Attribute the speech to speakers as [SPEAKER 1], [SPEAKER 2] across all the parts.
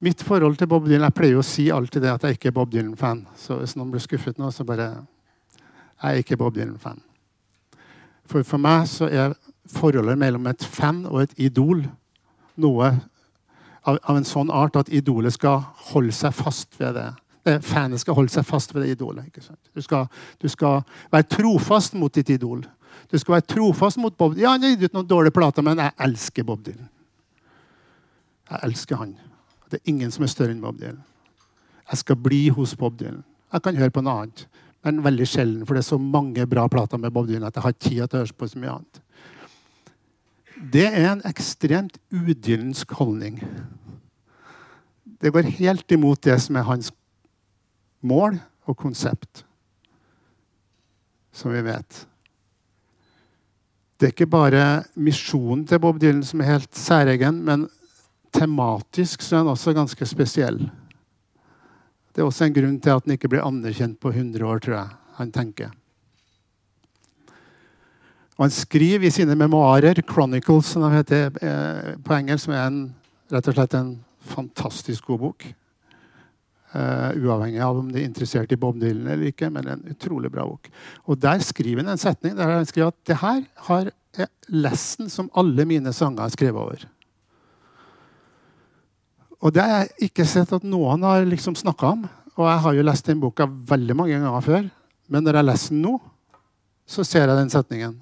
[SPEAKER 1] Mitt forhold til Bob Dylan Jeg pleier å si alltid det at jeg ikke er Bob Dylan-fan. Så hvis noen blir skuffet nå, så bare Jeg er ikke Bob Dylan-fan. For for meg så er forholdet mellom et fan og et idol noe av, av en sånn art at idolet skal holde seg fast ved det. det Fanet skal holde seg fast ved det idolet. Du skal, du skal være trofast mot ditt idol. Du skal være trofast mot Bob Dylan. Ja, han har gitt ut noen dårlige plater, men jeg elsker Bob Dylan. Jeg elsker han. Det er ingen som er større enn Bob Dylan. Jeg skal bli hos Bob Dylan. Jeg kan høre på noe annet, men veldig sjelden, for det er så mange bra plater med Bob Dylan at jeg har tid til å høre på så mye annet. Det er en ekstremt udyllensk holdning. Det går helt imot det som er hans mål og konsept, som vi vet. Det er ikke bare misjonen til Bob Dylan som er helt særegen, men tematisk så er han også ganske spesiell. Det er også en grunn til at han ikke blir anerkjent på 100 år, tror jeg. Han tenker. Og han skriver i sine memoarer, 'Chronicles', som de heter eh, på engelsk, som er en, rett og slett en fantastisk god bok. Uh, uavhengig av om de er interessert i Bob Dylan eller ikke. men en utrolig bra bok. Og Der skriver han en setning der han skriver at det her har er lesten som alle mine sanger er skrevet over. Og det har jeg ikke sett at noen har liksom snakka om. Og jeg har jo lest den boka veldig mange ganger før. Men når jeg leser den nå, så ser jeg den setningen.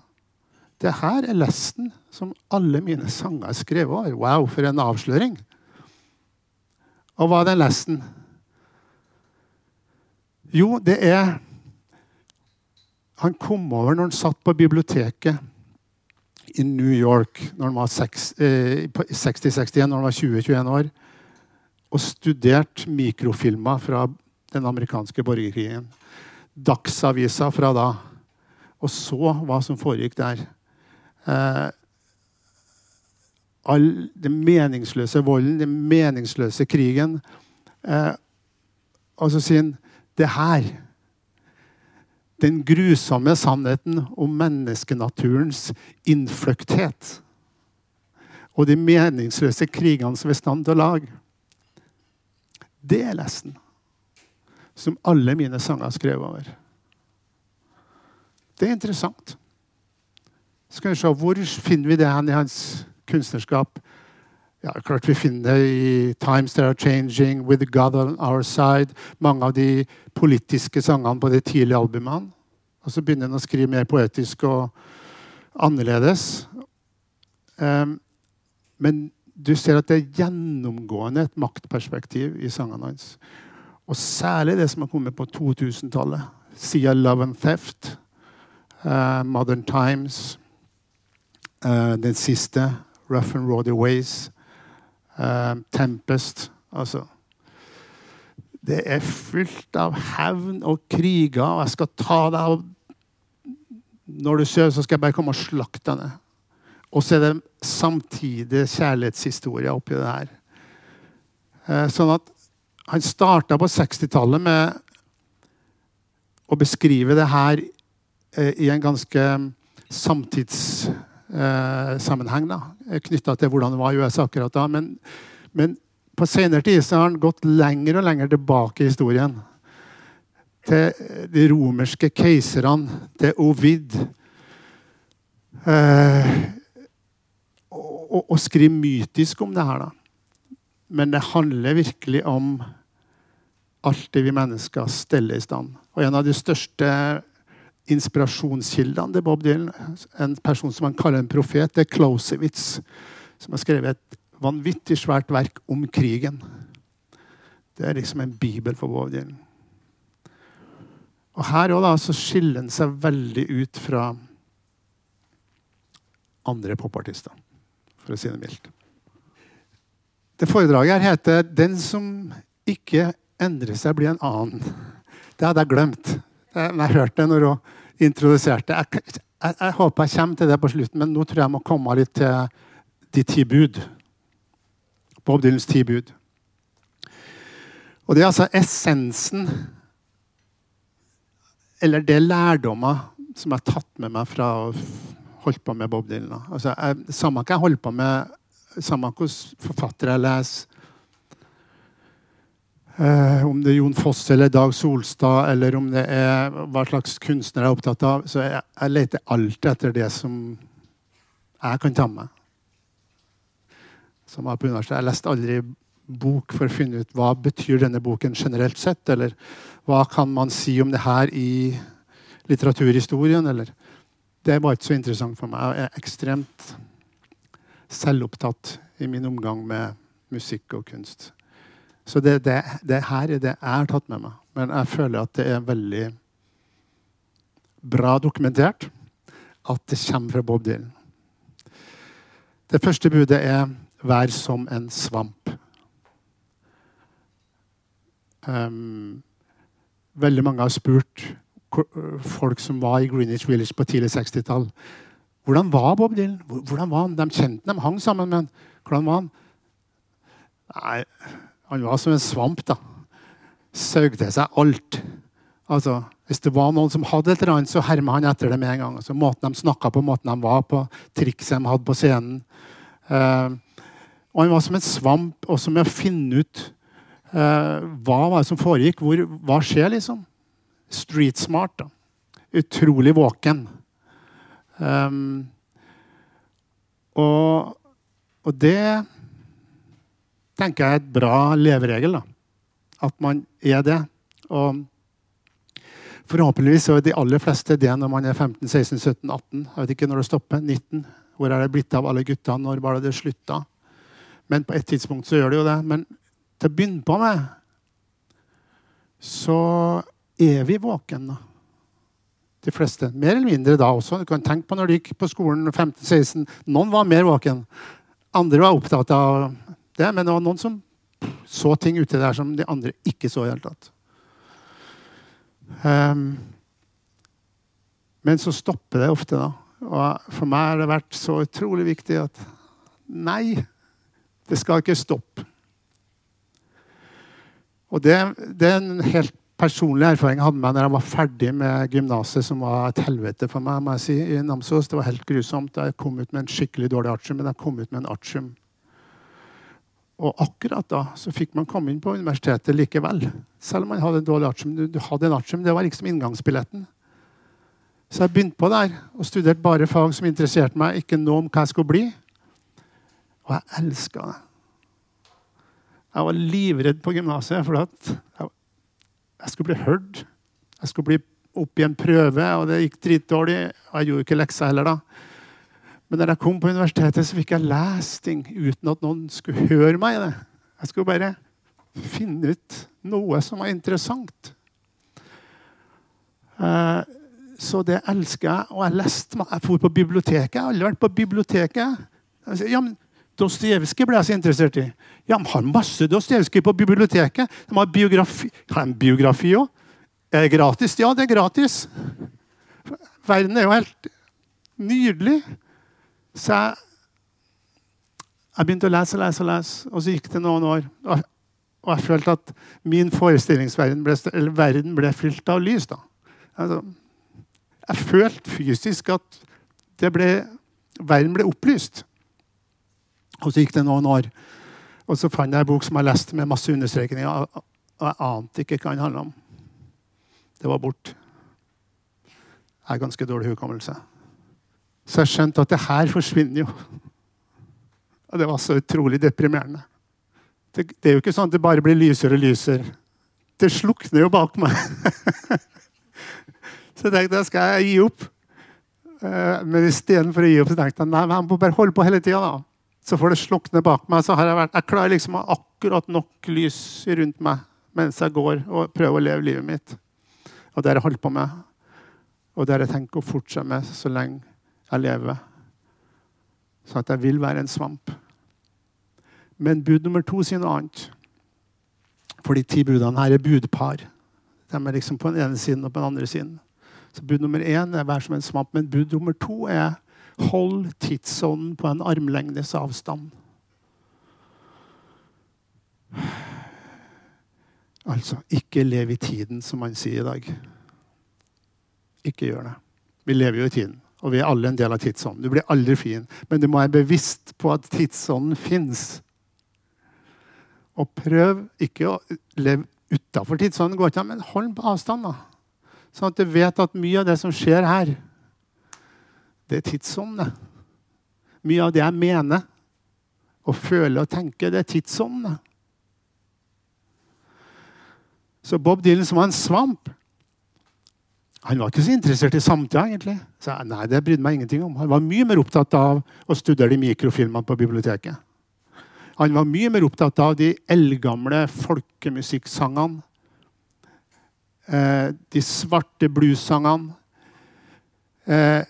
[SPEAKER 1] Det her er lesten som alle mine sanger er skrevet over. Wow, for en avsløring! Og hva er den lesten? Jo, det er Han kom over når han satt på biblioteket i New York når han var 60-61, når han var 20-21 år, og studert mikrofilmer fra den amerikanske borgerkrigen. Dagsavisa fra da. Og så hva som foregikk der. Eh, all den meningsløse volden, den meningsløse krigen. Eh, og så sier han det her Den grusomme sannheten om menneskenaturens innfløkthet. Og de meningsløse krigene som er i stand til å lage. Det er lesten som alle mine sanger er skrevet over. Det er interessant. Skal vi se, Hvor finner vi det hen i hans kunstnerskap? Ja, klart Vi finner det i 'Times That Are Changing', 'With God On Our Side', mange av de politiske sangene på de tidlige albumene. Og så begynner han å skrive mer poetisk og annerledes. Um, men du ser at det er gjennomgående et maktperspektiv i sangene hans. Og særlig det som har kommet på 2000-tallet. Siden 'Love and Theft', uh, 'Modern Times', uh, den siste, 'Rough and Rowdy Ways', uh, 'Tempest'. Altså Det er fullt av hevn og kriger, og jeg skal ta deg av Når du sover, så skal jeg bare komme og slakte deg ned. Og så er det samtidig kjærlighetshistorie oppi det her. Sånn at han starta på 60-tallet med å beskrive det her eh, i en ganske samtidssammenheng. Eh, Knytta til hvordan det var i USA akkurat da. Men, men på senere tid har han gått lenger og lenger tilbake i historien. Til de romerske keiserne, til Ovid. Eh, og, å skrive mytisk om det her. da. Men det handler virkelig om alt det vi mennesker steller i stand. Og en av de største inspirasjonskildene til Bob Dylan, en person som han kaller en profet, det er Clausewitz, som har skrevet et vanvittig svært verk om krigen. Det er liksom en bibel for Bob Dylan. Og Her så skiller han seg veldig ut fra andre popartister, for å si det mildt. Det foredraget her heter 'Den som ikke endrer seg, blir en annen. Det hadde jeg glemt. Jeg, hørte det når hun introduserte. Jeg, jeg, jeg, håper jeg kommer til det på slutten, men nå tror jeg jeg må komme litt til de ti bud. Bob Dylans ti bud. Og det er altså essensen Eller det lærdommer som jeg har tatt med meg fra å holde på med Bob Dylan. Altså, jeg, samme hva jeg holder på med Samme hvilken forfatter jeg leser. Eh, om det er Jon Foss eller Dag Solstad, eller om det er hva slags kunstner jeg er opptatt av. Så jeg, jeg leter alltid etter det som jeg kan ta med. Som var på universitetet. Jeg leste aldri bok for å finne ut hva betyr denne boken generelt sett, eller hva kan man si om det her i litteraturhistorien, eller Det var ikke så interessant for meg. Jeg er ekstremt selvopptatt i min omgang med musikk og kunst. Så det, det, det her er det jeg har tatt med meg. Men jeg føler at det er veldig bra dokumentert at det kommer fra Bob Dylan. Det første budet er 'vær som en svamp'. Um, veldig mange har spurt folk som var i Greenwich Village på tidlig 60-tall. Hvordan var Bob Dylan? Hvordan var han? De kjente dem, hang sammen, med han. hvordan var han? Nei, han var som en svamp. da. Saug til seg alt. Altså, Hvis det var noen som hadde et eller annet, så herma han etter det med en gang. Altså, måten de snakka på, måten de var på, trikset de hadde på scenen. Uh, og han var som en svamp, også med å finne ut uh, hva var det som foregikk. Hvor, hva skjer, liksom? Street smart. da. Utrolig våken. Um, og, og, det tenker jeg er et bra leveregel. da. At man er det. Og forhåpentligvis er de aller fleste det når man er 15, 16, 17, 18. Jeg vet ikke når det stopper. 19. Hvor er det blitt av alle guttene? Når var det det slutta? Men på et tidspunkt så gjør det jo det. Men til å begynne på med så vi våkne. De fleste. Mer eller mindre da også. Du kan tenke på når du gikk på skolen 15-16. Noen var mer våken. Andre var opptatt av det, men det var noen som så ting ute der som de andre ikke så i det hele tatt. Um, men så stopper det ofte, da. Og for meg har det vært så utrolig viktig at nei, det skal ikke stoppe. Og det, det er en helt personlig erfaring hadde med når jeg var ferdig med gymnaset, som var et helvete for meg må jeg si, i Namsos. Det var helt grusomt. Jeg kom ut med en skikkelig dårlig artium, men jeg kom ut med en artium. Og akkurat da så fikk man komme inn på universitetet likevel. Selv om man hadde en dårlig artium. Du, du hadde en artium, Det var liksom inngangsbilletten. Så jeg begynte på der og studerte bare fag som interesserte meg, ikke noe om hva jeg skulle bli. Og jeg elska det. Jeg var livredd på gymnaset, for jeg jeg skulle bli hørt. Jeg skulle bli opp i en prøve, og det gikk dritdårlig. Og jeg gjorde ikke leksa heller da. Men når jeg kom på universitetet, så fikk jeg lese ting uten at noen skulle høre meg det. Jeg skulle bare finne ut noe som var interessant. Uh, så det elsker jeg. Og jeg leste Jeg for på biblioteket. Jeg har aldri vært på biblioteket. Ja, men Dostojevskij ble jeg så interessert i. Ja, De har masse Dostojevskij på biblioteket. De har biografi Har de biografi òg? Er det gratis? Ja, det er gratis. Verden er jo helt nydelig. Så jeg, jeg begynte å lese og lese, og lese, og så gikk det noen år. Og, og jeg følte at min forestillingsverden ble, eller verden ble fylt av lys. da. Altså, jeg følte fysisk at ble, verden ble opplyst. Og så gikk det noen år. Og så fant jeg en bok som jeg leste med masse understrekninger. Og jeg ante ikke hva den handla om. Det var borte. Jeg har ganske dårlig hukommelse. Så jeg skjønte at det her forsvinner jo. Og det var så utrolig deprimerende. Det, det er jo ikke sånn at det bare blir lysere og lysere. Det slukner jo bak meg. så jeg tenkte jeg skal jeg gi opp. Eh, men istedenfor å gi opp, så tenkte jeg nei, jeg må bare holde på hele tida. Så får det slukne bak meg. så har Jeg vært, jeg klarer liksom å ha akkurat nok lys rundt meg mens jeg går og prøver å leve livet mitt. Og det har jeg holdt på med. Og det har jeg tenkt å fortsette med så lenge jeg lever. Så at jeg vil være en svamp. Men bud nummer to sier noe annet. For de ti budene her er budpar. De er liksom på den ene siden og på den andre siden. Så bud nummer én er vær som en svamp. Men bud nummer to er Hold tidsånden på en armlengdes avstand. Altså, ikke lev i tiden, som man sier i dag. Ikke gjør det. Vi lever jo i tiden. Og vi er alle en del av tidsånden. Du blir aldri fin. Men du må være bevisst på at tidsånden fins. Og prøv ikke å leve utafor tidsånden, men hold på avstand. da. Sånn at du vet at mye av det som skjer her, det er tidsånden. Mye av det jeg mener og føler og tenker, det er tidsånden. Så Bob Dylan, som var en svamp, han var ikke så interessert i samtida, egentlig. Så jeg, nei, det brydde meg ingenting om. Han var mye mer opptatt av å studere de mikrofilmene på biblioteket. Han var mye mer opptatt av de eldgamle folkemusikksangene. Eh, de svarte bluessangene. Eh,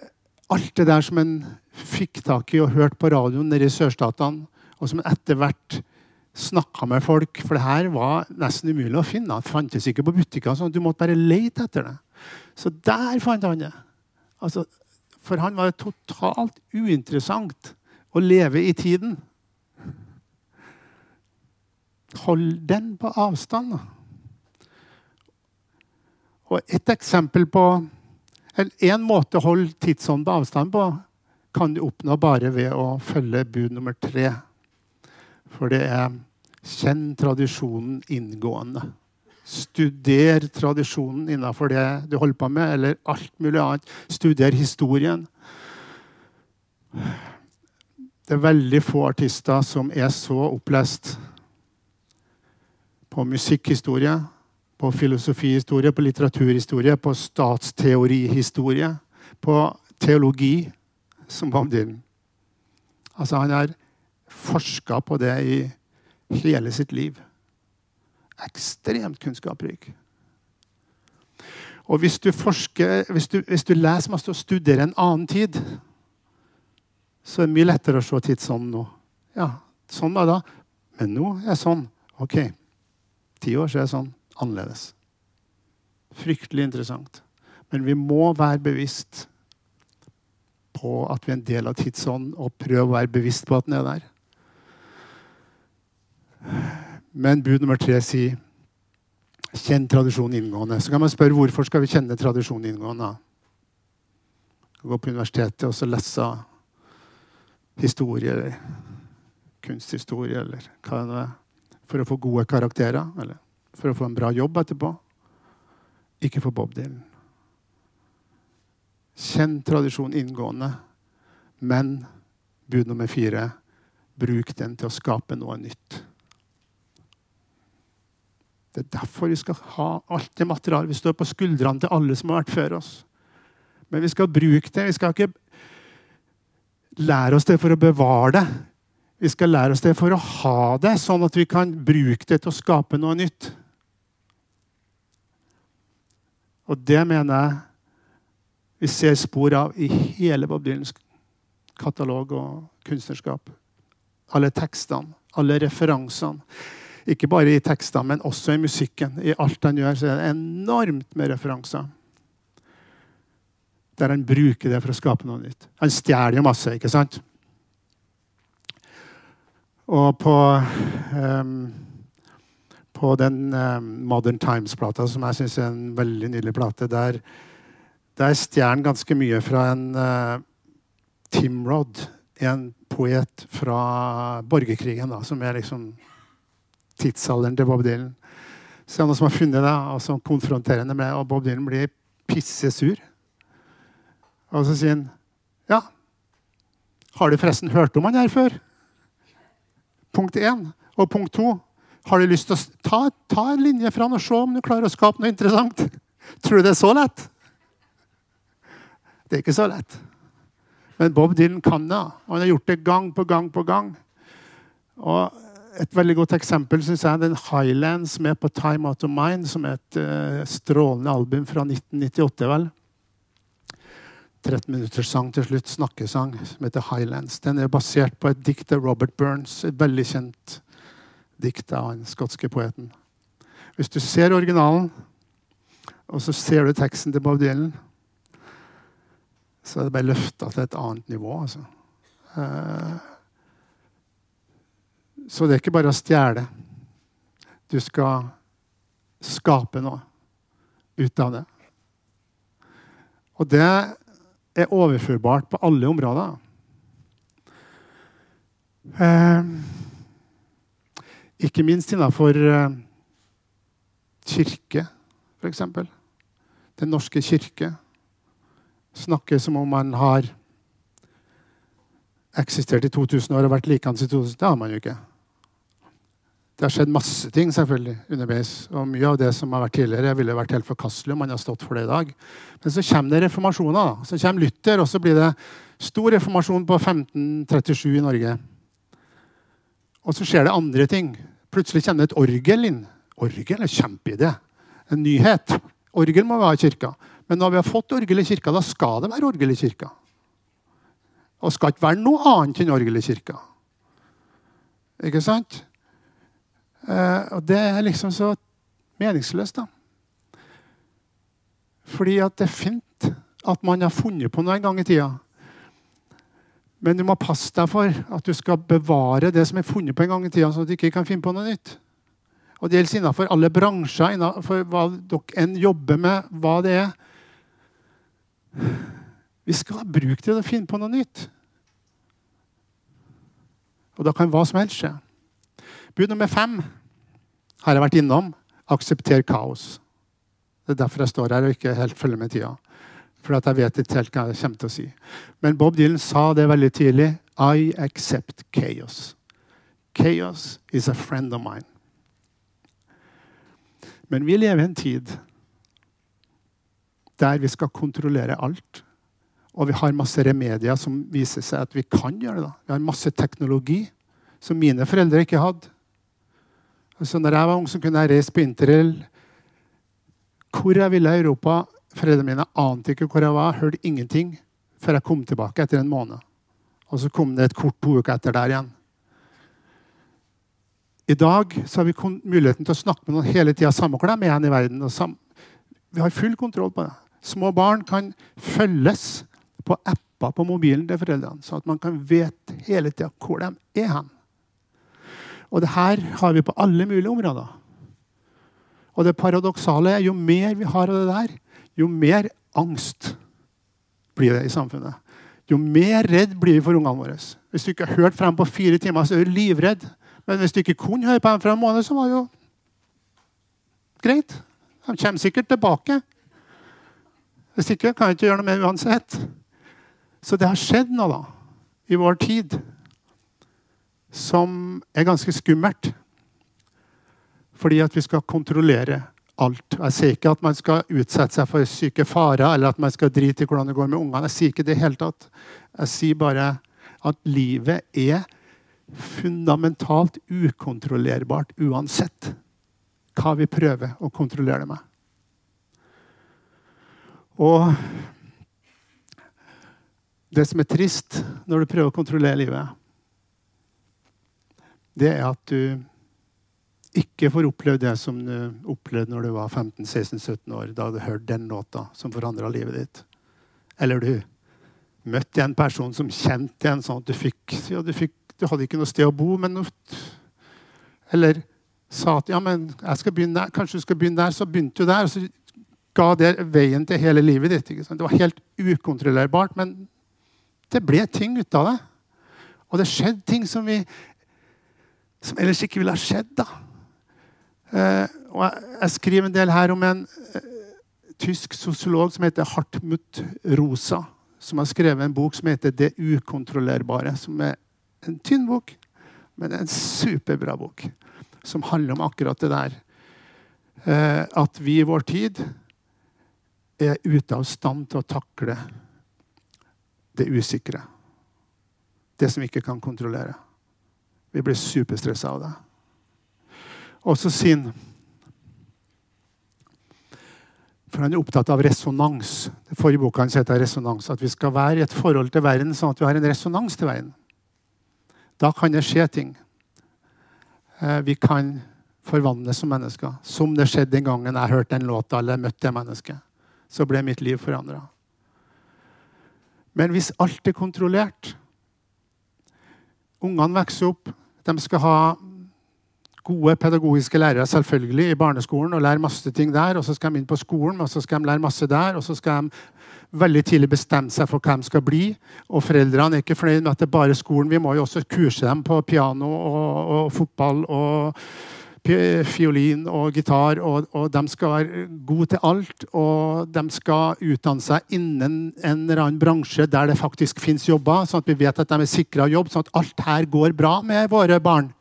[SPEAKER 1] alt det der som en fikk tak i og hørte på radioen nede i sørstatene, og som etter hvert snakka med folk. For det her var nesten umulig å finne. Det fantes ikke på butikker. sånn Du måtte bare lete etter det. Så der fant han det. Altså, for han var det totalt uinteressant å leve i tiden. Hold den på avstand. Og et eksempel på En måte å holde tidsånden avstand på kan du oppnå bare ved å følge bud nummer tre. For det er kjenn tradisjonen inngående. Studer tradisjonen innenfor det du holder på med, eller alt mulig annet. Studer historien. Det er veldig få artister som er så opplest på musikkhistorie, på filosofihistorie, på litteraturhistorie, på statsteorihistorie, på teologi som Dylan. Altså, han har forska på det i hele sitt liv ekstremt kunnskapsrik. Og hvis du, forsker, hvis du, hvis du leser masse og studerer en annen tid, så er det mye lettere å se tidsånden nå. Ja, sånn var det da. Men nå er det sånn. OK. Ti år så er det sånn. Annerledes. Fryktelig interessant. Men vi må være bevisst på at vi er en del av tidsånden, og prøve å være bevisst på at den er der. Men bud nummer tre sier kjenn tradisjonen inngående. Så kan man spørre hvorfor skal vi kjenne tradisjonen inngående. Gå på universitetet og så lese historie eller kunsthistorie eller hva det er. For å få gode karakterer eller for å få en bra jobb etterpå. Ikke for Bob Dylan. Kjenn tradisjonen inngående, men bud nummer fire bruk den til å skape noe nytt. Det er derfor vi skal ha alt det materialet. Vi står på skuldrene til alle som har vært før oss. Men vi skal bruke det. Vi skal ikke lære oss det for å bevare det. Vi skal lære oss det for å ha det, sånn at vi kan bruke det til å skape noe nytt. Og det mener jeg vi ser spor av i hele Bob Dylans katalog og kunstnerskap. Alle tekstene, alle referansene. Ikke bare i tekstene, men også i musikken. I alt han gjør, så er det enormt med referanser. Der han bruker det for å skape noe nytt. Han stjeler jo masse, ikke sant? Og på, um, på den um, Modern Times-plata, som jeg syns er en veldig nydelig plate, der, der stjeler ganske mye fra en uh, Tim Rod, en poet fra borgerkrigen, da, som er liksom tidsalderen til Bob Dylan. Så er det noen som har funnet det og som konfronterer henne med, og Bob Dylan blir pissesur. Og så sier han Ja, har du forresten hørt om han her før? Punkt én. Og punkt to. Har du lyst til å ta, ta en linje fra han og se om du klarer å skape noe interessant? Tror du det er så lett? Det er ikke så lett. Men Bob Dylan kan det. Og han har gjort det gang på gang på gang. Og et veldig godt eksempel synes jeg, er den Highlands med på Time Out of Mind, som er et uh, strålende album fra 1998. vel. 13 minutters sang til slutt, snakkesang, som heter Highlands. Den er basert på et dikt av Robert Burns, et veldig kjent dikt av den skotske poeten. Hvis du ser originalen, og så ser du teksten til Bob Dylan, så er det bare løfta til et annet nivå. altså. Uh, så det er ikke bare å stjele. Du skal skape noe ut av det. Og det er overførbart på alle områder. Ikke minst innafor eh, kirke, f.eks. Den norske kirke snakker som om man har eksistert i 2000 år og vært likeens i 2000. Det har man jo ikke. Det har skjedd masse ting selvfølgelig underveis. Og mye av det som har vært tidligere, ville vært helt forkastelig om man har stått for det i dag. Men så kommer det reformasjoner. Så kommer Luther, og så blir det stor reformasjon på 1537 i Norge. Og så skjer det andre ting. Plutselig kommer det et orgel inn. Orgel er kjempeidé. En nyhet. Orgel må være i kirka. Men når vi har fått orgel i kirka, da skal det være orgel i kirka. Og skal ikke være noe annet enn orgel i kirka. Ikke sant? Eh, og det er liksom så meningsløst, da. Fordi at det er fint at man har funnet på noe en gang i tida. Men du må passe deg for at du skal bevare det som er funnet på en gang i tida, sånn at du ikke kan finne på noe nytt. Og Det gjelder innenfor alle bransjer, innenfor hva dere enn jobber med, hva det er. Vi skal bruke det til å finne på noe nytt. Og da kan hva som helst skje. Bud nummer fem har jeg vært innom. Aksepter kaos. Det er derfor jeg står her og ikke helt følger med tida. For at jeg vet ikke helt hva jeg kommer til å si. Men Bob Dylan sa det veldig tidlig. I accept chaos. Chaos is a friend of mine. Men vi lever i en tid der vi skal kontrollere alt. Og vi har masse remedier som viser seg at vi kan gjøre det. Vi har masse teknologi som mine foreldre ikke hadde. Altså, når jeg var ung, så kunne jeg reise på interrail hvor jeg ville i Europa. Foreldrene mine ante ikke hvor jeg var, hørte ingenting før jeg kom tilbake etter en måned. Og så kom det et kort to uker etter der igjen. I dag så har vi muligheten til å snakke med noen hele tida, samme hvor de er igjen i verden. vi har full kontroll på det. Små barn kan følges på apper på mobilen til foreldrene, så at man kan vite hele tida hvor de er hen. Og det her har vi på alle mulige områder. Og det paradoksale er jo mer vi har av det der, jo mer angst blir det i samfunnet. Jo mer redd blir vi for ungene våre. Hvis du ikke har hørt frem på fire timer, så er du livredd. Men hvis du ikke kunne høre på dem fra en måned, så var det jo greit. De kommer sikkert tilbake. Hvis ikke kan jeg ikke gjøre noe med uansett. Så det har skjedd noe da, i vår tid som er ganske skummelt. Fordi at vi skal kontrollere alt. Jeg sier ikke at man skal utsette seg for syke farer eller at man skal drite i hvordan det går med ungene. Jeg sier ikke det helt tatt. Jeg sier bare at livet er fundamentalt ukontrollerbart uansett hva vi prøver å kontrollere det med. Og det som er trist når du prøver å kontrollere livet, det er at du ikke får oppleve det som du opplevde når du var 15-16-17 år, da du hørte den låta som forandra livet ditt. Eller du møtte en person som kjente en sånn at du fikk, ja, du, fikk, du hadde ikke noe sted å bo, men Eller sa at ja, men jeg skal begynne der. kanskje du skal begynne der. Så begynte du der, og så ga det veien til hele livet ditt. Det var helt ukontrollerbart, men det ble ting ut av det. Og det skjedde ting som vi som ellers ikke ville ha skjedd. da. Eh, og jeg, skriver en del her om en eh, tysk sosiolog som heter Hartmut Rosa. Som har skrevet en bok som heter 'Det ukontrollerbare'. Som er en tynn bok, men en superbra bok. Som handler om akkurat det der. Eh, at vi i vår tid er ute av stand til å takle det usikre. Det som vi ikke kan kontrollere. Vi blir superstressa av det. Også sinn. For han er opptatt av resonans. Det forrige boka hans heter resonans. At vi skal være i et forhold til verden sånn at vi har en resonans til verden. Da kan det skje ting. Eh, vi kan forvandles som mennesker. Som det skjedde den gangen jeg hørte den låta eller møtte det mennesket. Så ble mitt liv forandra. Men hvis alt er kontrollert Ungene vokser opp. De skal ha gode pedagogiske lærere selvfølgelig i barneskolen og lære masse ting der. Og så skal de inn på skolen, og så skal de lære masse der. Og så skal de veldig tidlig bestemme seg for hva de skal bli. Og foreldrene er ikke fornøyd med at det er bare skolen. Vi må jo også kurse dem på piano og, og fotball og fiolin og gitar. Og, og, de skal være gode til alt. Og de skal utdanne seg innen en eller annen bransje der det faktisk fins jobber, sånn at vi vet at de er sikra jobb, sånn at alt her går bra med våre barn.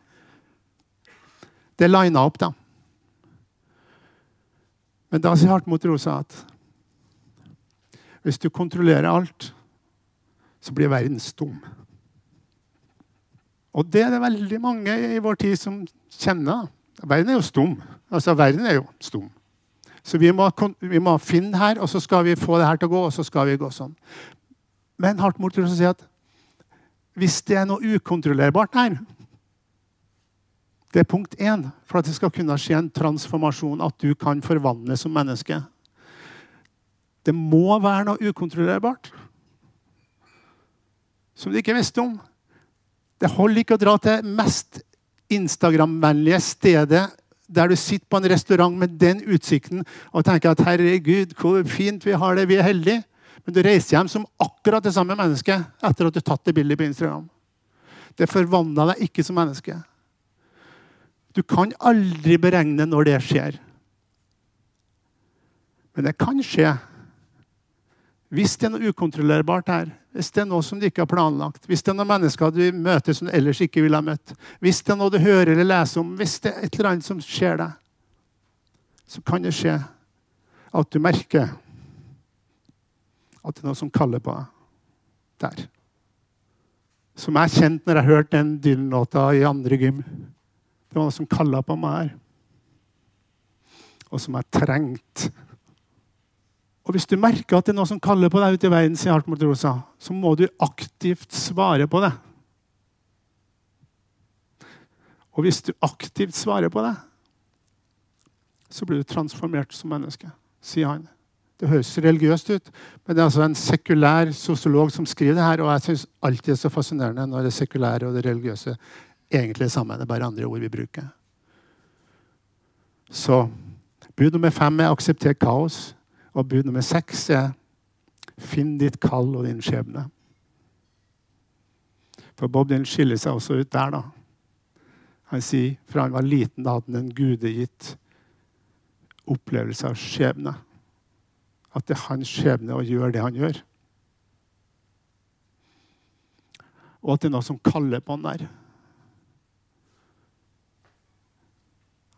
[SPEAKER 1] Det lina opp, da. Men da sier Hartmut Rosa at hvis du kontrollerer alt, så blir verden stum. Og det er det veldig mange i vår tid som kjenner. Verden er jo stum. Altså, verden er jo stum. Så vi må, vi må finne her, og så skal vi få det her til å gå, og så skal vi gå sånn. Men Hartmut Rosa sier at hvis det er noe ukontrollerbart her, det er punkt én for at det skal kunne skje en transformasjon, at du kan forvandles som menneske. Det må være noe ukontrollerbart som du ikke visste om. Det holder ikke å dra til mest Instagram-vennlige stedet der du sitter på en restaurant med den utsikten og tenker at 'herregud, hvor fint vi har det, vi er heldige'. Men du reiser hjem som akkurat det samme mennesket etter at du tatt det bildet på Instagram. Det forvandla deg ikke som menneske. Du kan aldri beregne når det skjer. Men det kan skje hvis det er noe ukontrollerbart her, hvis det er noe som du ikke har planlagt, hvis det er noen mennesker du møter som du ellers ikke ville ha møtt, hvis det er noe du hører eller leser om, hvis det er et eller annet som skjer deg, så kan det skje at du merker at det er noe som kaller på deg der. Som jeg kjente når jeg hørte den Dylan-låta i andre gym. Det var noe som kalla på meg her. Og som jeg trengte. Og Hvis du merker at det er noe som kaller på deg ute i verden, sier Hartmut Rosa, så må du aktivt svare på det. Og hvis du aktivt svarer på det, så blir du transformert som menneske, sier han. Det høres religiøst ut, men det er altså en sekulær sosiolog som skriver det her. Og jeg syns alltid det er så fascinerende når det sekulære og det religiøse egentlig det samme. Det er bare andre ord vi bruker. Så bud nummer fem er aksepter kaos. Og bud nummer seks er finn ditt kall og din skjebne. For Bob Dylan skiller seg også ut der. da. Han sier fra han var liten, da hadde han en gudegitt opplevelse av skjebne. At det er hans skjebne å gjøre det han gjør. Og at det er noe som kaller på han der.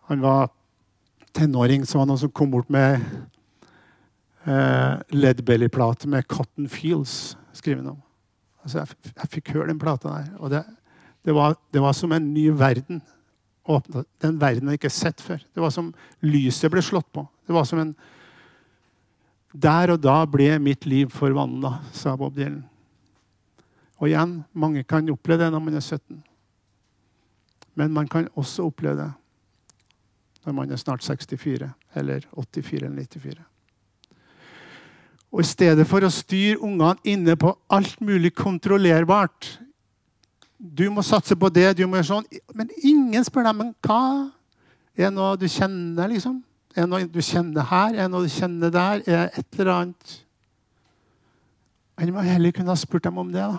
[SPEAKER 1] Han var tenåring, så var det noen som kom bort med eh, Leadbelly-plate med Cotton Fields skrevet om. Altså, jeg, jeg, fikk høre den plata der. og det, det, var, det, var, som en ny verden. Den verden jeg ikke har sett før. Det var som lyset ble slått på. Det var som en Der og da ble mitt liv forvandla, sa Bob Dylan. Og igjen, mange kan oppleve det når man er 17. Men man kan også oppleve det når man er snart 64 eller 84 eller 94. Og i stedet for å styre ungene inne på alt mulig kontrollerbart Du må satse på det, du må gjøre sånn. Men ingen spør dem men hva er det noe du kjenner, liksom. Er det noe du kjenner her? Er det noe du kjenner der? Er det et eller annet Men man heller kunne ha spurt dem om det. da.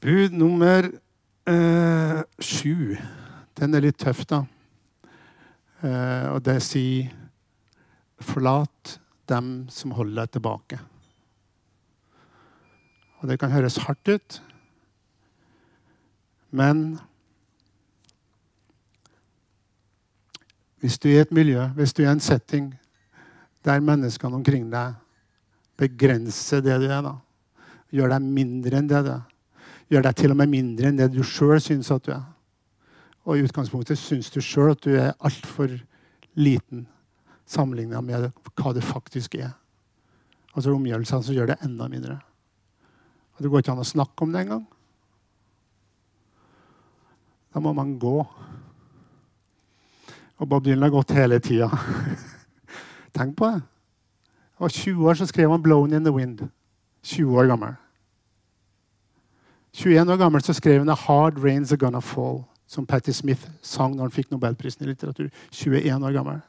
[SPEAKER 1] Bud nummer øh, sju. Den er litt tøff, da. Eh, og det sier Forlat dem som holder deg tilbake. Og Det kan høres hardt ut, men hvis du er i et miljø, hvis du er i en setting der menneskene omkring deg begrenser det du er, da, gjør deg mindre enn det du er, gjør deg til og med mindre enn det du sjøl syns at du er, og i utgangspunktet syns du sjøl at du er altfor liten sammenligna med hva det faktisk er. Altså omgjørelsene som gjør det enda mindre. Og Det går ikke an å snakke om det engang. Da må man gå. Og Bob Dylan har gått hele tida. Tenk på det. Og var 20 år, så skrev han 'Blown in the Wind'. 20 år gammel. 21 år gammel så skrev han 'A Hard Rains Are Gonna Fall', som Patti Smith sang når han fikk nobelprisen i litteratur. 21 år gammel.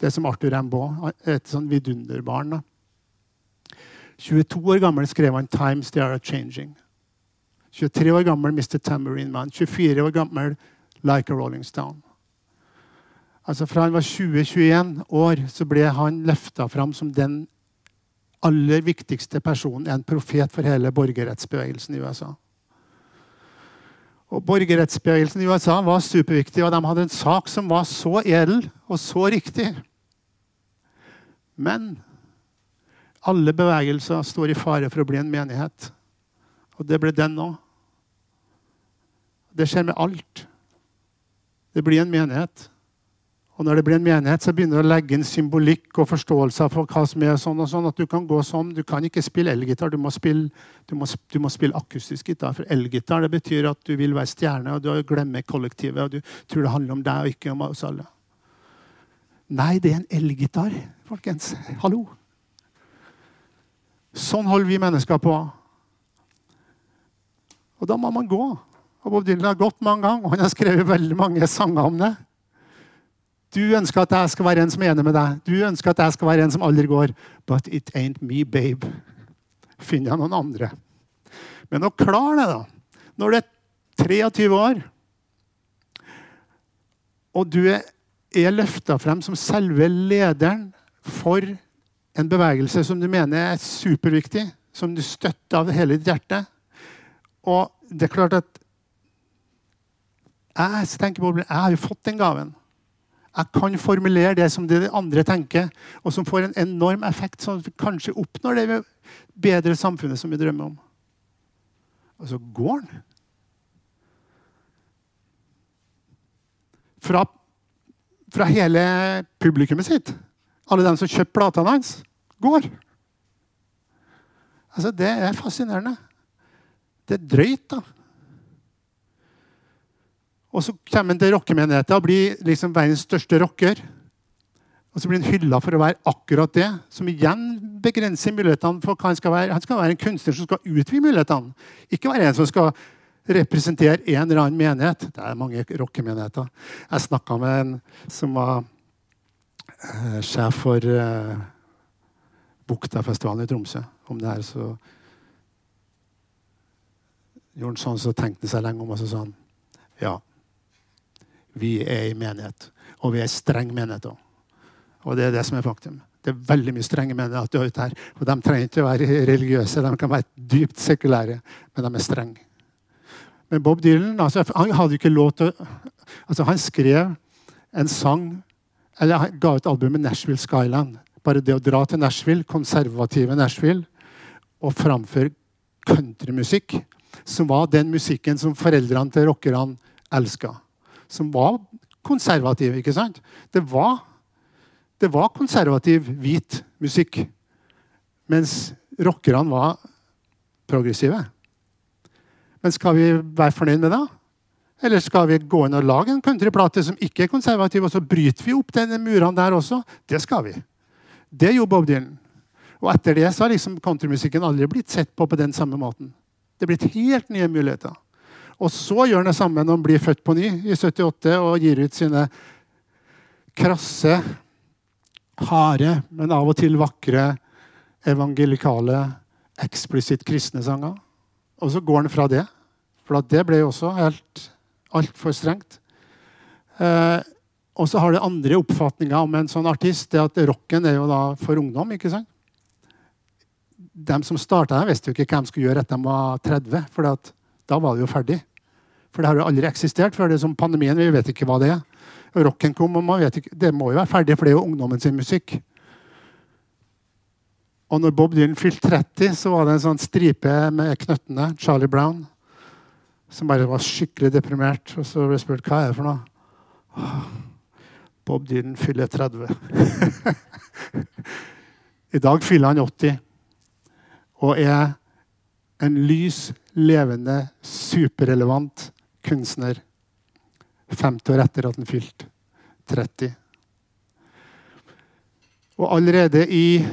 [SPEAKER 1] Det er som Arthur Rimbaud, et sånn vidunderbarn. da. 22 år gammel skrev han 'Times They Are Changing'. 23 år gammel Mr. Tambourine Man. 24 år gammel Like a Rolling Stone. Altså Fra han var 20-21 år, så ble han løfta fram som den aller viktigste personen, en profet for hele borgerrettsbevegelsen i USA. Og Borgerrettsbevegelsen i USA var superviktig, og de hadde en sak som var så edel og så riktig. Men alle bevegelser står i fare for å bli en menighet. Og det ble den òg. Det skjer med alt. Det blir en menighet. Og når det blir en menighet, så begynner du å legge inn symbolikk og forståelse for hva som er sånn og sånn. At du kan gå sånn. Du kan ikke spille elgitar, du, du, du må spille akustisk gitar. For elgitar det betyr at du vil være stjerne, og du glemmer kollektivet. Og du tror det handler om deg og ikke om oss alle. Nei, det er en elgitar, folkens. Hallo. Sånn holder vi mennesker på. Og da må man gå. Og Bob Dylan har gått mange ganger, og han har skrevet veldig mange sanger om det. Du ønsker at jeg skal være en som er enig med deg. Du ønsker at jeg skal være en som aldri går. But it ain't me, babe. Finner jeg noen andre. Men å klare det, da. Når du er 23 år, og du er, er løfta frem som selve lederen for en bevegelse som du mener er superviktig, som du støtter av hele ditt hjerte Og det er klart at jeg tenker på, jeg har jo fått den gaven. Jeg kan formulere det som de andre tenker, og som får en enorm effekt, sånn at vi kanskje oppnår det bedre samfunnet som vi drømmer om. Og så går han. Fra, fra hele publikummet sitt. Alle dem som kjøper platene hans, går. Altså, det er fascinerende. Det er drøyt, da. Og så kommer han til rockemenigheten og blir liksom verdens største rocker. Og så blir han hylla for å være akkurat det, som igjen begrenser mulighetene for hva han skal være. Han skal være en kunstner som skal utvide mulighetene, ikke være en som skal representere en eller annen menighet. Det er mange rockemenigheter. Jeg snakka med en som var eh, sjef for eh, Buktafestivalen i Tromsø om det her. Så gjorde han sånn, så tenkte han seg lenge om, og så sa han ja. Vi er i menighet. Og vi er streng menighet òg. Og det er det som er faktum. Det er veldig mye strenge menigheter ute her. Og de trenger ikke å være religiøse, de kan være dypt sekulære, men de er strenge. Men Bob Dylan altså, han hadde ikke lov til altså, Han skrev en sang eller Han ga ut albumet Nashville Skyland. Bare det å dra til Nashville, konservative Nashville, og framføre countrymusikk, som var den musikken som foreldrene til rockerne elska som var konservativ. ikke sant? Det var, det var konservativ, hvit musikk. Mens rockerne var progressive. Men skal vi være fornøyd med det? Eller skal vi gå inn og lage en countryplate som ikke er konservativ, og så bryter vi opp denne murene der også? Det skal vi. Det gjorde Bob Dylan. Og etter det så har liksom countrymusikken aldri blitt sett på på den samme måten. Det er blitt helt nye muligheter. Og så gjør han det samme når han blir født på ny i 78 og gir ut sine krasse, harde, men av og til vakre, evangelikale, eksplisitt kristne sanger. Og så går han fra det, for det ble jo også helt altfor strengt. Eh, og så har det andre oppfatninger om en sånn artist. det at Rocken er jo da for ungdom. ikke sant? De som starta her, visste jo ikke hva de skulle gjøre etter de var 30. For da var det jo ferdig. For det har jo aldri eksistert før. det er som pandemien, Vi vet ikke hva det er. Rocken kom, og man vet ikke, Det må jo være ferdig, for det er jo ungdommen sin musikk. Og når Bob Dylan fylte 30, så var det en sånn stripe med knøttene. Charlie Brown. Som bare var skikkelig deprimert. Og så ble jeg spurt hva er det for noe. Bob Dylan fyller 30. I dag fyller han 80 og er en lys, levende, superrelevant kunstner 50 år etter at han fylte 30. Og allerede i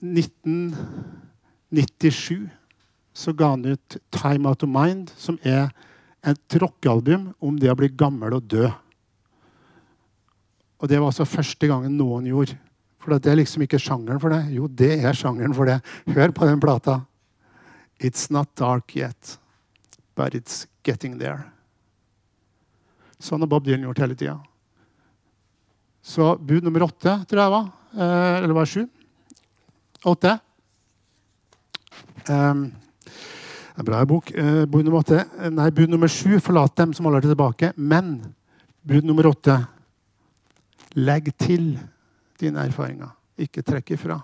[SPEAKER 1] 1997 så ga han ut 'Time Out of Mind', som er et rockealbum om det å bli gammel og dø. Og det var altså første gangen noen gjorde. For det er liksom ikke sjangeren for det. Jo, det er sjangeren for det. Hør på den plata. It's not dark yet, but it's getting there. Sånn har Bob Dylan gjort hele tida. Så bud nummer åtte, tror jeg var. Eh, eller var det sju? Åtte. Um, en bra bok. Uh, bud nummer åtte. Nei, bud nummer sju. Forlat dem som holder deg tilbake. Men bud nummer åtte. Legg til dine erfaringer. Ikke trekk ifra.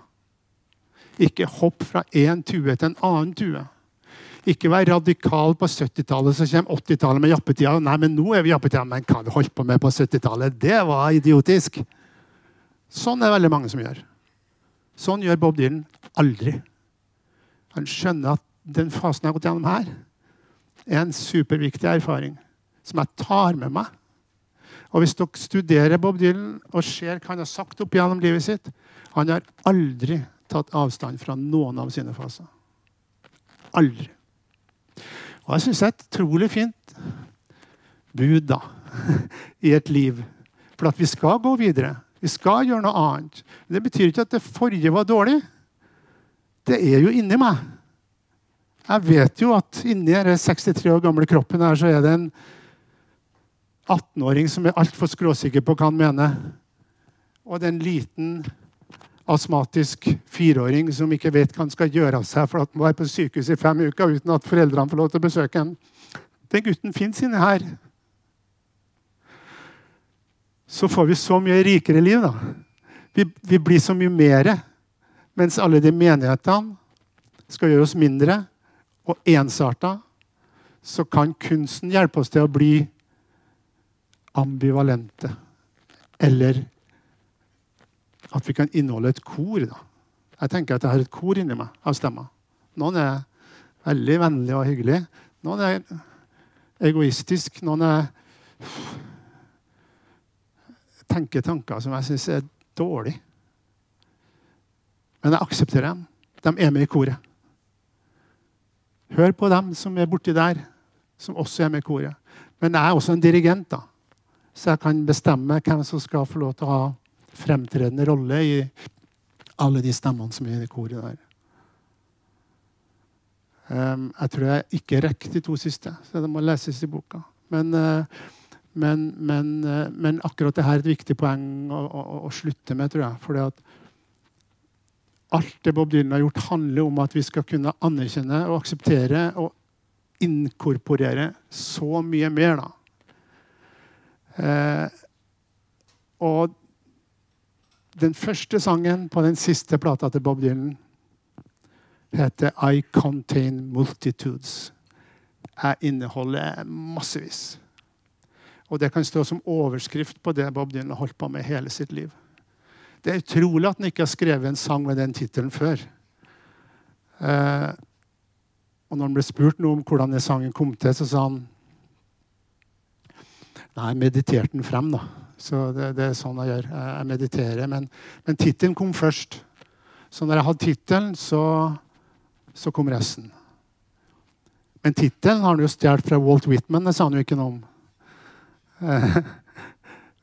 [SPEAKER 1] Ikke hopp fra én tue til en annen tue. Ikke vær radikal på 70-tallet, så kommer 80-tallet med jappetida. Nei, men nå er vi jappetida. Men hva vi holdt på med på 70-tallet? Det var idiotisk. Sånn er det veldig mange som gjør. Sånn gjør Bob Dylan aldri. Han skjønner at den fasen jeg har gått gjennom her, er en superviktig erfaring som jeg tar med meg. Og Hvis dere studerer Bob Dylan og ser hva han har sagt opp gjennom livet sitt Han har aldri tatt avstand fra noen av sine faser. Aldri. Og jeg syns det er et utrolig fint bud da, i et liv. For at vi skal gå videre. Vi skal gjøre noe annet. Det betyr ikke at det forrige var dårlig. Det er jo inni meg. Jeg vet jo at inni den 63 år gamle kroppen her, så er det en 18-åring som er altfor skråsikker på hva han mener. Og det er en liten astmatisk fireåring som ikke vet hva han skal gjøre av seg for at han var på sykehus i fem uker uten at foreldrene får lov til å besøke ham. Den gutten fins inni her. Så får vi så mye rikere liv, da. Vi, vi blir så mye mer. Mens alle de menighetene skal gjøre oss mindre og ensarta, så kan kunsten hjelpe oss til å bli ambivalente. Eller at vi kan inneholde et kor. Da. Jeg tenker at jeg har et kor inni meg av stemmer. Noen er veldig vennlige og hyggelige. Noen er egoistisk. Noen er tenker tanker som jeg syns er dårlige. Men jeg aksepterer dem. De er med i koret. Hør på dem som er borti der, som også er med i koret. Men jeg er også en dirigent, da. så jeg kan bestemme hvem som skal få lov til å ha fremtredende rolle i alle de stemmene som er i koret der. Um, jeg tror jeg ikke rekker de to siste, så det må leses i boka. Men, uh, men, men, uh, men akkurat dette er et viktig poeng å, å, å slutte med, tror jeg. Fordi alt det Bob Dylan har gjort, handler om at vi skal kunne anerkjenne og akseptere og inkorporere så mye mer. da. Uh, og den første sangen på den siste plata til Bob Dylan heter 'I Contain Multitudes'. Jeg inneholder massevis. Og det kan stå som overskrift på det Bob Dylan har holdt på med hele sitt liv. Det er utrolig at han ikke har skrevet en sang med den tittelen før. Eh, og når han ble spurt noe om hvordan den sangen kom til, så sa han Nei, mediterte den frem, da. Så det, det, er sånn jeg gjør. Jeg mediterer. Men, men tittelen kom først. Så når jeg hadde tittelen, så, så, kom resten. Men tittelen har han jo stjålet fra Walt Whitman. Det sa han jo ikke noe om.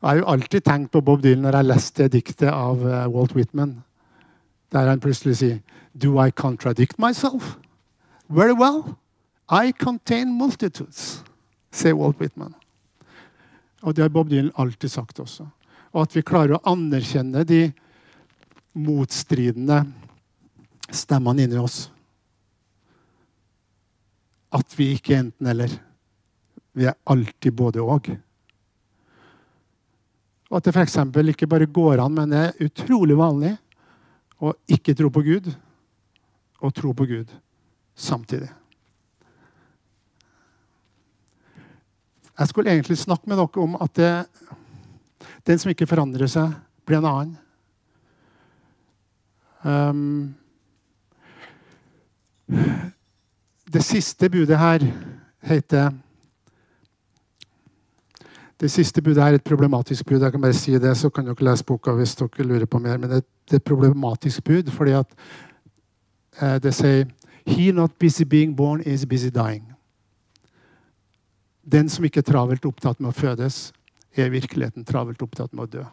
[SPEAKER 1] Jeg har jo alltid tenkt på Bob Dylan når jeg leste diktet av eh, Walt Whitman, der han plutselig sier Do I contradict myself? Very well. I contain multitudes, sier Walt Whitman. Og det har Bob Dylan alltid sagt også. Og at vi klarer å anerkjenne de motstridende stemmene inni oss. At vi ikke er enten-eller. Vi er alltid både-og. Og at det f.eks. ikke bare går an, men er utrolig vanlig å ikke tro på Gud og tro på Gud samtidig. Jeg skulle egentlig snakke med dere om at det, den som ikke forandrer seg, blir en annen. Um, det siste budet her heter Det siste budet her er et problematisk bud. Jeg kan bare si det, Så kan dere lese boka hvis dere lurer på mer. Men det, er et problematisk bud fordi at uh, det sier He not busy being born is busy dying. Den som ikke er travelt opptatt med å fødes, er i virkeligheten travelt opptatt med å dø.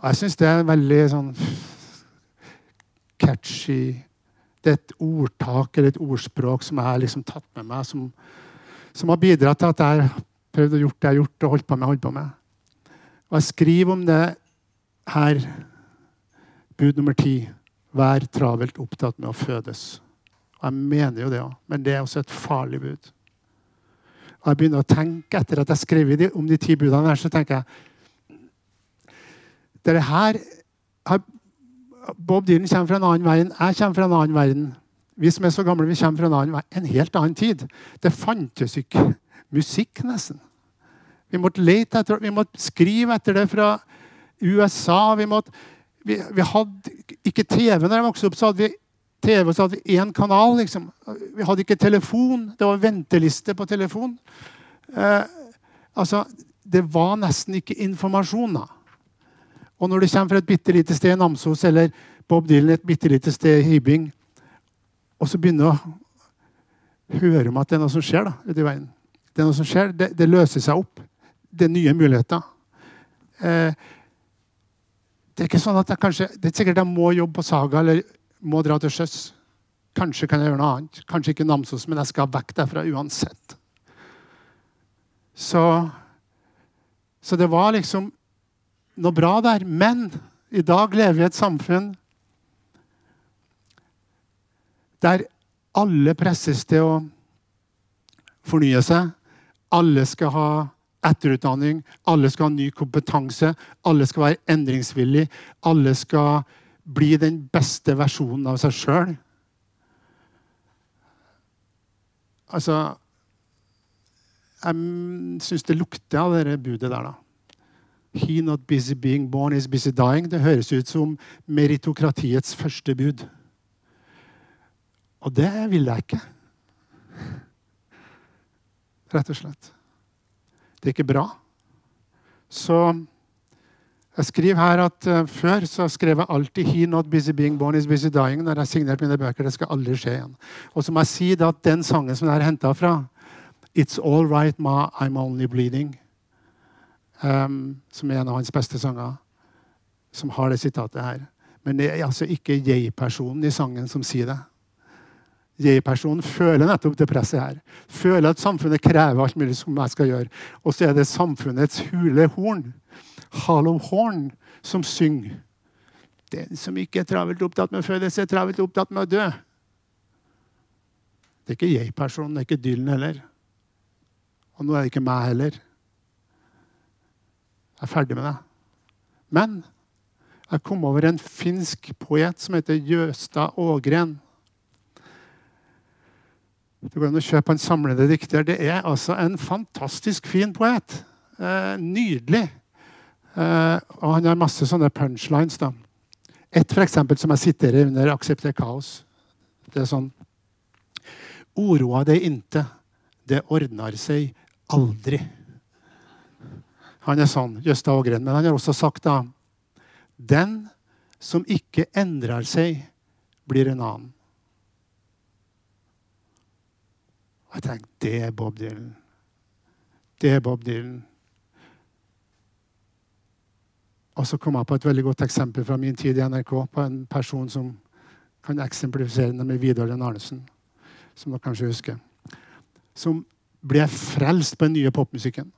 [SPEAKER 1] Og jeg syns det er veldig sånn catchy Det er et ordtak eller et ordspråk som jeg har liksom tatt med meg, som, som har bidratt til at jeg har prøvd å gjøre det jeg har gjort og holdt på med. holdt på med. Og jeg skriver om det her, bud nummer ti. Vær travelt opptatt med å fødes. Og jeg mener jo det òg, men det er også et farlig bud. Og jeg begynner å tenke Etter at jeg skrev om de ti budene, her, så tenker jeg det her Bob Dylan kommer fra en annen verden. Jeg kommer fra en annen verden. Vi som er så gamle, vi kommer fra en, annen, en helt annen tid. Det fantes ikke musikk, nesten. Vi måtte lete etter vi måtte skrive etter det fra USA. Vi, måtte, vi, vi hadde ikke TV når jeg vokste opp. så hadde vi TV så hadde vi én kanal. liksom. Vi hadde ikke telefon. Det var venteliste på telefon. Eh, altså, Det var nesten ikke informasjon. da. Og når du kommer fra et bitte lite sted i Namsos eller Bob Dylan et bitte lite sted i Hybing, og så begynner å høre om at det er noe som skjer da, ute i verden Det er noe som skjer, det, det løser seg opp. Det er nye muligheter. Eh, det er ikke sånn at jeg kanskje, det er sikkert jeg må jobbe på Saga eller må dra til sjøs. Kanskje kan jeg gjøre noe annet. Kanskje ikke Namsos, men jeg skal vekk derfra uansett. Så, så det var liksom noe bra der. Men i dag lever vi i et samfunn der alle presses til å fornye seg. Alle skal ha etterutdanning, alle skal ha ny kompetanse, alle skal være endringsvillige. Alle skal bli den beste versjonen av seg sjøl. Altså Jeg syns det lukter av det budet der, da. He not busy being born is busy dying. Det høres ut som meritokratiets første bud. Og det vil jeg ikke. Rett og slett. Det er ikke bra. Så jeg skriver her at uh, Før så skrev jeg alltid 'He not busy being born is busy dying' når jeg signerte mine bøker. Det skal aldri skje igjen. Og så må jeg si at den sangen som jeg har henta fra, 'It's All Right Ma, I'm Only Bleeding', um, som er en av hans beste sanger, som har det sitatet her. Men det er altså ikke jeg-personen i sangen som sier det. Jeg-personen føler nettopp det presset her. Føler at samfunnet krever alt mulig som jeg skal gjøre. Og så er det samfunnets hule horn, hollow horn, som synger. Den som ikke er travelt opptatt med å fødes, er travelt opptatt med å dø. Det er ikke jeg-personen, det er ikke Dylan heller. Og nå er det ikke meg heller. Jeg er ferdig med det. Men jeg kom over en finsk poet som heter Jøstad Ågren. Det går an å kjøpe en samlede dikter. Det er altså en fantastisk fin poet. Eh, nydelig. Eh, og han har masse sånne punchlines. da. Et for eksempel, som jeg siterer under 'Aksepter kaos'. Det er sånn Oroa deg inte. Det ordner seg aldri. Han er sånn, Jøsta Ågren. Men han har også sagt da Den som ikke endrer seg, blir en annen. Og jeg tenkte det er Bob Dylan. Det er Bob Dylan. Og så kom jeg på et veldig godt eksempel fra min tid i NRK på en person som kan eksemplifisere det med Vidar Den Arnesen, som dere kanskje husker. Som ble frelst på den nye popmusikken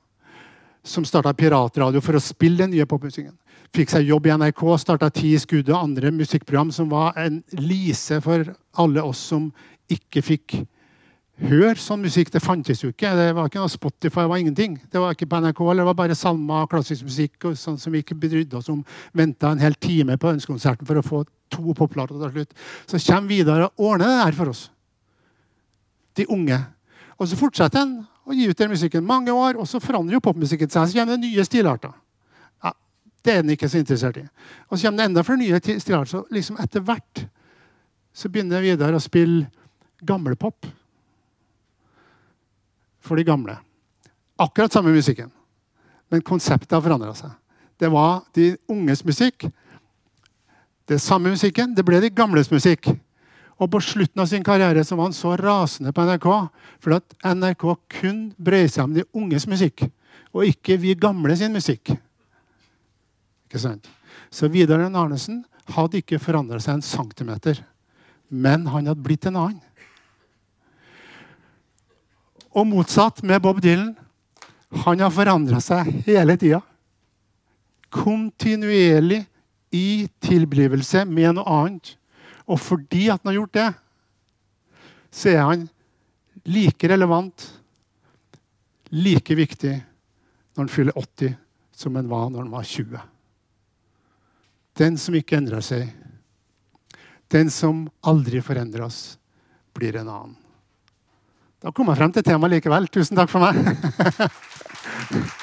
[SPEAKER 1] som starta piratradio for å spille den nye popmusikken. Fikk seg jobb i NRK, starta Ti i skuddet og andre musikkprogram som var en lise for alle oss som ikke fikk høre sånn musikk. Det fantes jo ikke. Det var ikke noe Spotify, det var ingenting. Det var ikke på NRK, det var bare salmer klassisk musikk og sånn som vi ikke brydde oss om. Venta en hel time på ønskekonserten for å få to poplater til slutt. Så kommer Vidar og ordner det her for oss. De unge. Og så fortsetter han å gi ut den musikken mange år, og så forandrer jo popmusikken seg. Så kommer det nye stilarter. Ja, det er den ikke så interessert i. Og så kommer det enda flere nye stilarter. Så liksom etter hvert så begynner Vidar å spille gamlepop for de gamle. Akkurat samme musikken, men konseptet har forandra seg. Det var de unges musikk. Det samme musikken. Det ble de gamles musikk. Og på slutten av sin karriere så var han så rasende på NRK for at NRK kun brød seg om de unges musikk, og ikke vi gamle sin musikk. Ikke sant? Så Vidar Arnesen hadde ikke forandra seg en centimeter. Men han hadde blitt en annen. Og motsatt med Bob Dylan. Han har forandra seg hele tida. Kontinuerlig i tilblivelse med noe annet. Og fordi at han har gjort det, så er han like relevant, like viktig når han fyller 80, som han var når han var 20. Den som ikke endrer seg, den som aldri forandrer oss, blir en annen. Da kom jeg frem til temaet likevel. Tusen takk for meg.